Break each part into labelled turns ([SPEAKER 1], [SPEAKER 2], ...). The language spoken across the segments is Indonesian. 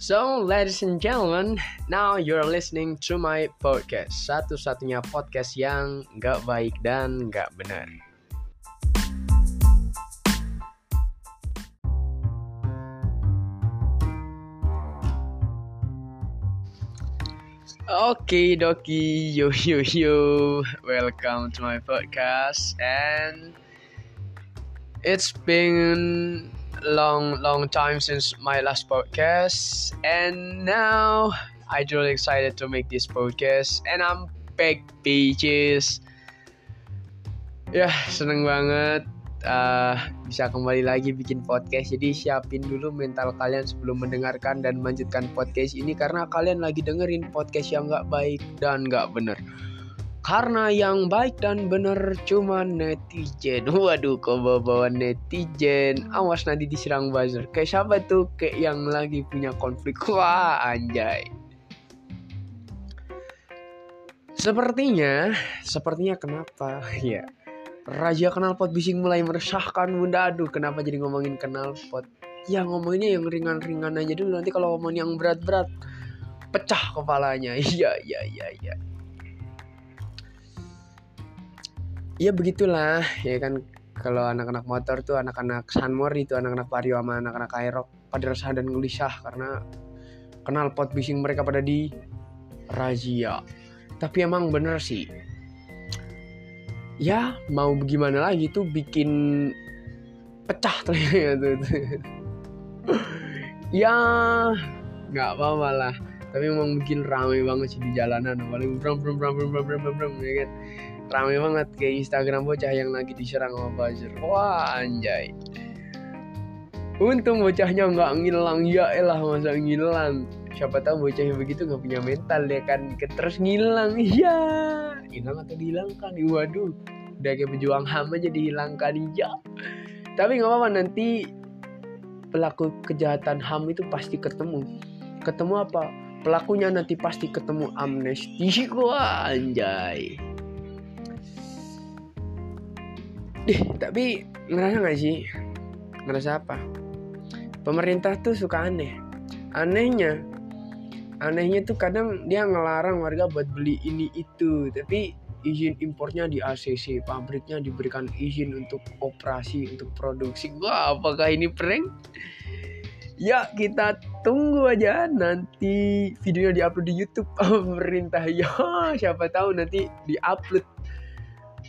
[SPEAKER 1] So, ladies and gentlemen, now you're listening to my podcast. Satu-satunya podcast yang gak baik dan gak benar. Okay, doki, yo yo yo, welcome to my podcast, and it's been long long time since my last podcast, and now I really excited to make this podcast, and I'm back, bitches. Ya, seneng banget uh, bisa kembali lagi bikin podcast. Jadi siapin dulu mental kalian sebelum mendengarkan dan melanjutkan podcast ini karena kalian lagi dengerin podcast yang nggak baik dan nggak bener. Karena yang baik dan bener cuma netizen. Waduh, kok bawa-bawa netizen. Awas nanti diserang buzzer. Kayak siapa tuh? Kayak yang lagi punya konflik. Wah, anjay. Sepertinya, sepertinya kenapa? Ya, Raja Knalpot bising mulai meresahkan bunda aduh kenapa jadi ngomongin knalpot ya ngomonginnya yang ringan-ringan aja dulu nanti kalau ngomong yang berat-berat pecah kepalanya iya iya iya iya ya begitulah. Ya kan kalau anak-anak motor tuh anak-anak Sunmor itu anak-anak Vario sama anak-anak Aerox pada resah dan gelisah karena knalpot bising mereka pada di razia. Tapi emang bener sih. Ya mau bagaimana lagi tuh bikin pecah ternyata tuh, ya nggak apa-apa lah. Tapi emang bikin rame banget sih di jalanan. Paling bram bram bram bram bram bram, bram ya kan rame banget kayak Instagram bocah yang lagi diserang sama buzzer. Wah anjay. Untung bocahnya nggak ngilang ya elah masa ngilang. Siapa tahu bocah yang begitu nggak punya mental ya kan terus ngilang. Iya. Hilang atau dihilangkan? Waduh. Udah kayak pejuang ham aja dihilangkan iya. Tapi nggak apa-apa nanti pelaku kejahatan ham itu pasti ketemu. Ketemu apa? Pelakunya nanti pasti ketemu amnesti. Gua anjay Dih, tapi ngerasa gak sih? Ngerasa apa? Pemerintah tuh suka aneh. Anehnya, anehnya tuh kadang dia ngelarang warga buat beli ini itu, tapi izin impornya di ACC, pabriknya diberikan izin untuk operasi, untuk produksi. Wah, apakah ini prank? Ya, kita tunggu aja nanti videonya diupload di YouTube pemerintah. Ya, siapa tahu nanti diupload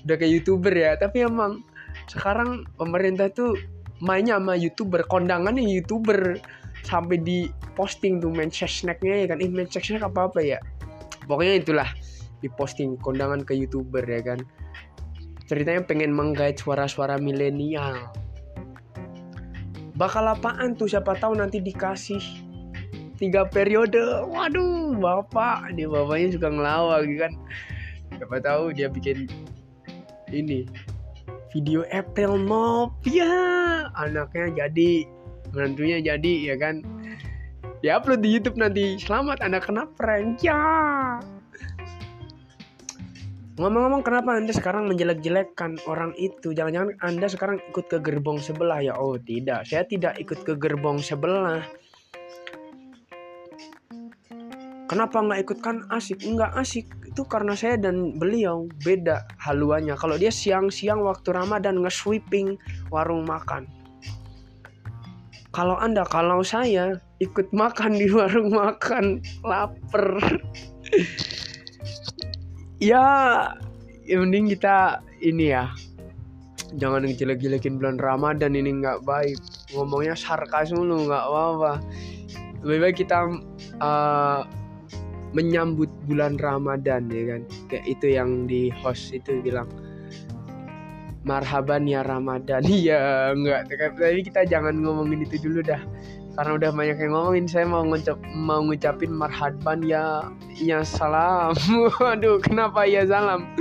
[SPEAKER 1] udah kayak youtuber ya tapi emang sekarang pemerintah tuh mainnya sama youtuber kondangannya youtuber. Sampai di posting tuh snacknya ya kan? Eh snack apa apa ya? Pokoknya itulah di posting kondangan ke youtuber ya kan? Ceritanya pengen menggait suara-suara milenial. Bakal apaan tuh? Siapa tahu nanti dikasih tiga periode. Waduh bapak. Dia bapaknya suka ngelawak gitu kan? Siapa tahu dia bikin ini. Video April Mop ya anaknya jadi menantunya jadi ya kan? Ya upload di YouTube nanti. Selamat anda kena prank ya. Ngomong-ngomong kenapa anda sekarang menjelek-jelekkan orang itu? Jangan-jangan anda sekarang ikut ke gerbong sebelah? Ya oh tidak. Saya tidak ikut ke gerbong sebelah kenapa nggak ikut kan asik nggak asik itu karena saya dan beliau beda haluannya. Kalau dia siang-siang waktu Ramadan nge-sweeping warung makan. Kalau Anda, kalau saya ikut makan di warung makan, lapar. ya, ya mending kita ini ya. Jangan jelek-jelekin bulan Ramadan ini nggak baik. Ngomongnya sarkas mulu nggak apa-apa. Lebih baik kita uh, menyambut bulan Ramadan ya kan? Kayak itu yang di host itu bilang marhaban ya Ramadan. Iya enggak. Tapi kita jangan ngomongin itu dulu dah. Karena udah banyak yang ngomongin saya mau ngucap mau ngucapin marhaban ya ya salam. Waduh kenapa ya salam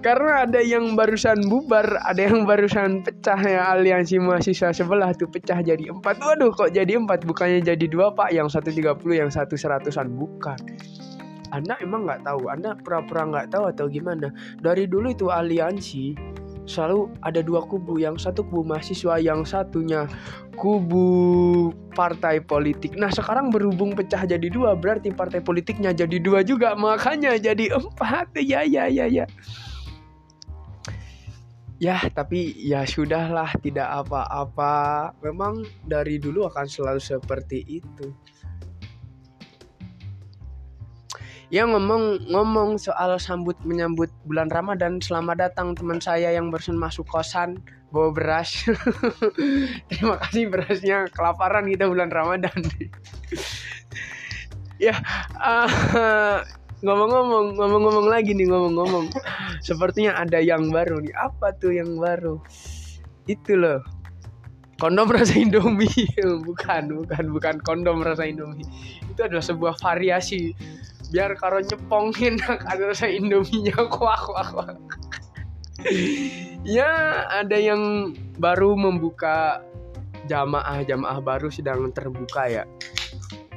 [SPEAKER 1] karena ada yang barusan bubar, ada yang barusan pecah ya aliansi mahasiswa sebelah tuh pecah jadi empat. Waduh kok jadi empat? Bukannya jadi dua pak, yang satu tiga puluh, yang satu seratusan? Bukan. Anda emang nggak tahu, Anda pura-pura nggak tahu atau gimana? Dari dulu itu aliansi selalu ada dua kubu. Yang satu kubu mahasiswa yang satunya kubu partai politik. Nah sekarang berhubung pecah jadi dua berarti partai politiknya jadi dua juga. Makanya jadi empat. Ya ya ya ya ya tapi ya sudahlah tidak apa-apa memang dari dulu akan selalu seperti itu Ya ngomong ngomong soal sambut menyambut bulan Ramadan. Selamat datang teman saya yang barusan masuk kosan bawa beras. Terima kasih berasnya kelaparan kita bulan Ramadan. ya uh, ngomong-ngomong ngomong-ngomong lagi nih ngomong-ngomong. Sepertinya ada yang baru nih. Apa tuh yang baru? Itu loh. Kondom rasa Indomie. bukan, bukan, bukan kondom rasa Indomie. Itu adalah sebuah variasi biar karo nyepongin ada rasa indominya kuah kuah kuah ya ada yang baru membuka jamaah jamaah baru sedang terbuka ya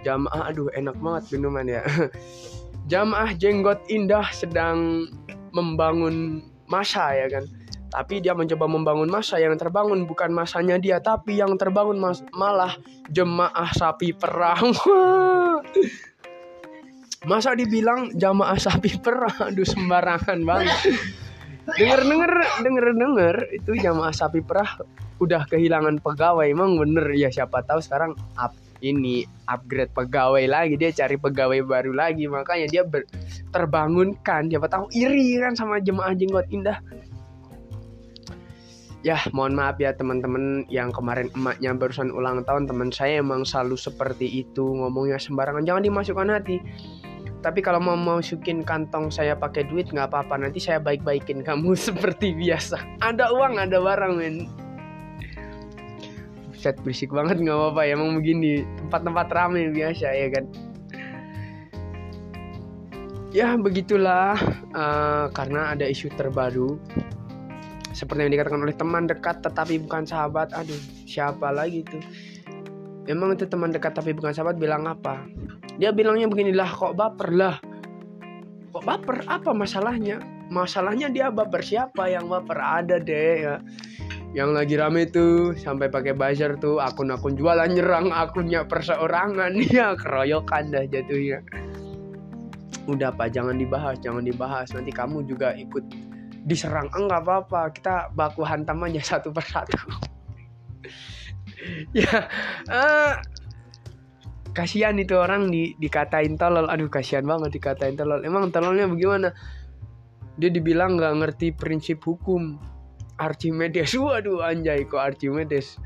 [SPEAKER 1] jamaah aduh enak banget minuman ya jamaah jenggot indah sedang membangun masa ya kan? Tapi dia mencoba membangun masa yang terbangun bukan masanya dia tapi yang terbangun mas malah jemaah sapi perang. Masa dibilang jamaah sapi perah aduh sembarangan banget. Denger denger denger denger itu jamaah sapi perah udah kehilangan pegawai emang bener. Ya siapa tahu sekarang up ini upgrade pegawai lagi dia cari pegawai baru lagi. Makanya dia ber, terbangunkan. Siapa tahu iri kan sama jemaah jenggot indah. Ya mohon maaf ya teman-teman yang kemarin emaknya barusan ulang tahun. Teman saya emang selalu seperti itu ngomongnya sembarangan. Jangan dimasukkan hati. Tapi kalau mau masukin kantong saya pakai duit nggak apa-apa. Nanti saya baik-baikin kamu seperti biasa. Ada uang ada barang men set berisik banget nggak apa-apa ya emang begini tempat-tempat rame biasa ya kan? Ya begitulah uh, karena ada isu terbaru. Seperti yang dikatakan oleh teman dekat tetapi bukan sahabat. Aduh siapa lagi tuh emang itu teman dekat tapi bukan sahabat bilang apa? Dia bilangnya beginilah kok baper lah? Kok baper? Apa masalahnya? Masalahnya dia baper siapa? Yang baper ada deh ya yang lagi rame tuh sampai pakai buzzer tuh akun-akun jualan nyerang akunnya perseorangan. Ya keroyokan dah jatuhnya. Udah pak jangan dibahas jangan dibahas. Nanti kamu juga ikut diserang. Enggak apa-apa kita baku hantam aja satu persatu. Ya uh, kasihan itu orang di dikatain tolol. Aduh kasihan banget dikatain tolol. Emang tololnya bagaimana? Dia dibilang nggak ngerti prinsip hukum Archimedes. Waduh anjay kok Archimedes?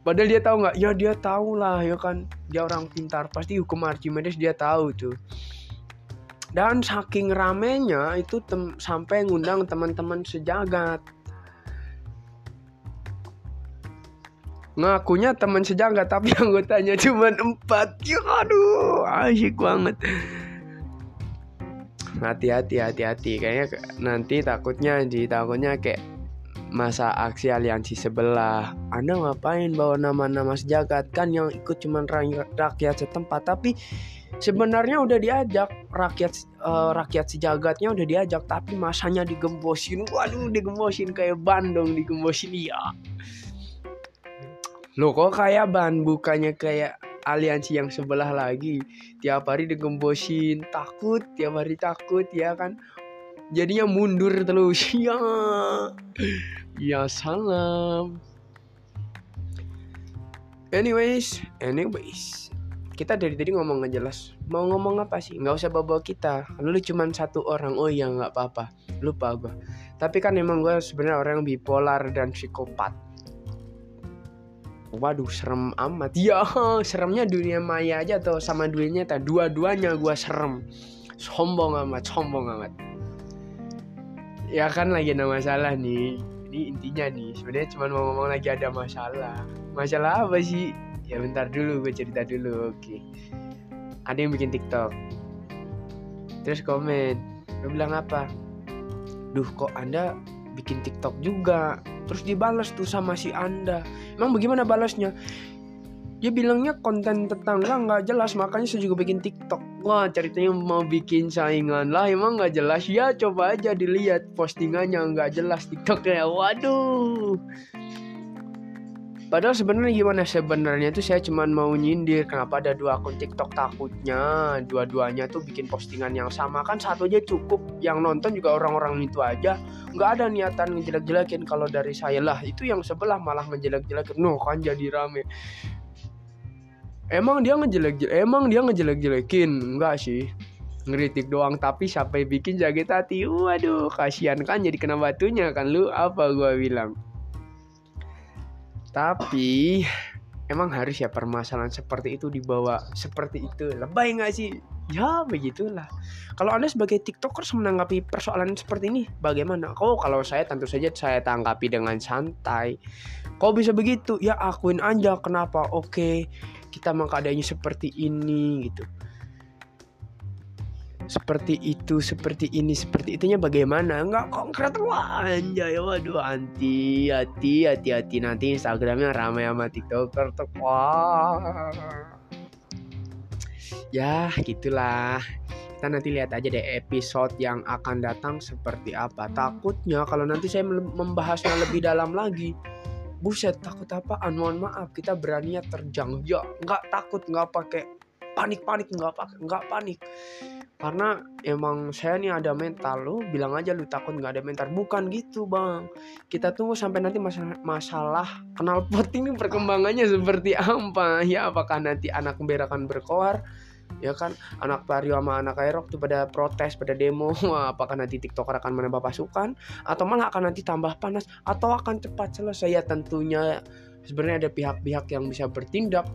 [SPEAKER 1] Padahal dia tahu nggak? Ya dia tahu lah ya kan? Dia orang pintar. Pasti hukum Archimedes dia tahu tuh. Dan saking ramenya itu tem sampai ngundang teman-teman sejagat. Ngakunya teman sejagat tapi anggotanya cuma empat. Ya aduh asik banget. Hati-hati hati-hati. Kayaknya nanti takutnya di takutnya kayak masa aksi aliansi sebelah. Anda ngapain bawa nama-nama sejagat? Kan yang ikut cuma rakyat setempat. Tapi sebenarnya udah diajak. Rakyat uh, rakyat sejagatnya udah diajak. Tapi masanya digembosin waduh digembosin kayak Bandung digembosin iya. Loh kok kayak ban? Bukannya kayak aliansi yang sebelah lagi? Tiap hari digembosin takut tiap hari takut ya kan jadinya mundur terus. Ya. Ya salam. Anyways anyways. Kita dari tadi ngomong nggak jelas. Mau ngomong apa sih? Nggak usah bawa kita. Lu cuma satu orang. Oh iya nggak apa-apa. Lupa gue tapi kan emang gue sebenarnya orang yang bipolar dan psikopat. Waduh serem amat. Ya seremnya dunia maya aja atau sama dunia tak dua-duanya gua serem. Sombong amat sombong amat ya kan lagi ada masalah nih. Ini intinya nih sebenarnya cuma mau ngomong lagi ada masalah. Masalah apa sih? Ya bentar dulu gue cerita dulu oke. Ada yang bikin tiktok. Terus komen gue bilang apa? Duh kok anda bikin tiktok juga? Terus dibalas tuh sama si anda. Emang bagaimana balasnya dia bilangnya konten tetangga nggak jelas makanya saya juga bikin TikTok. Wah ceritanya mau bikin saingan lah emang nggak jelas? Ya coba aja dilihat postingannya nggak jelas TikToknya waduh. Padahal sebenarnya gimana? Sebenarnya tuh saya cuma mau nyindir kenapa ada dua akun TikTok takutnya? Dua-duanya tuh bikin postingan yang sama. Kan satu aja cukup yang nonton juga orang-orang itu aja. Nggak ada niatan ngejelek-jelekin kalau dari saya lah. Itu yang sebelah malah ngejelek-jelekin. No kan jadi rame emang dia ngejelek emang dia ngejelek-jelekin? Enggak sih. Ngeritik doang tapi sampai bikin jaget hati? Waduh kasihan kan jadi kena batunya kan? Lu apa gua bilang? Tapi emang harus ya permasalahan seperti itu dibawa seperti itu. Lebay nggak sih? Ya begitulah. Kalau anda sebagai tiktokers menanggapi persoalan seperti ini bagaimana? Oh kalau saya tentu saja saya tanggapi dengan santai. Kok bisa begitu? Ya akuin aja kenapa. Oke kita mah keadaannya seperti ini gitu. Seperti itu seperti ini seperti itunya bagaimana? Nggak konkret. Wah anjay. Waduh anti hati hati hati. Nanti instagramnya ramai sama tiktoker tuh. Wah. Ya gitulah. Kita nanti lihat aja deh episode yang akan datang seperti apa. Takutnya kalau nanti saya membahasnya lebih dalam lagi buset takut apaan mohon maaf kita beraninya terjang. Ya nggak takut nggak pakai panik panik nggak pakai nggak panik. Karena emang saya nih ada mental lu bilang aja lu takut nggak ada mental. Bukan gitu bang. Kita tunggu sampai nanti masalah masalah kenal pot ini perkembangannya seperti apa. Ya apakah nanti anak berakan berkoar ya kan anak Vario sama anak Aerok tuh pada protes pada demo apakah nanti tiktoker akan menambah pasukan atau malah akan nanti tambah panas? Atau akan cepat selesai? Ya tentunya sebenarnya ada pihak-pihak yang bisa bertindak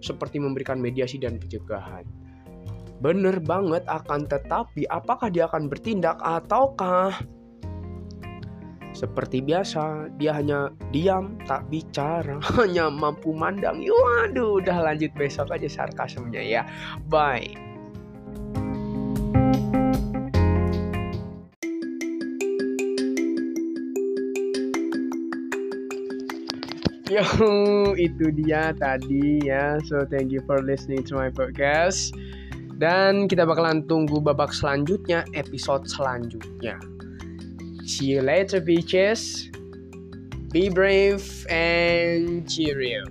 [SPEAKER 1] seperti memberikan mediasi dan pencegahan. Bener banget akan tetapi apakah dia akan bertindak ataukah seperti biasa dia hanya diam tak bicara hanya mampu mandang waduh udah lanjut besok aja sarkasmenya ya bye Yo, itu dia tadi ya. So thank you for listening to my podcast. Dan kita bakalan tunggu babak selanjutnya, episode selanjutnya. See you later, bitches. Be brave and cheerio.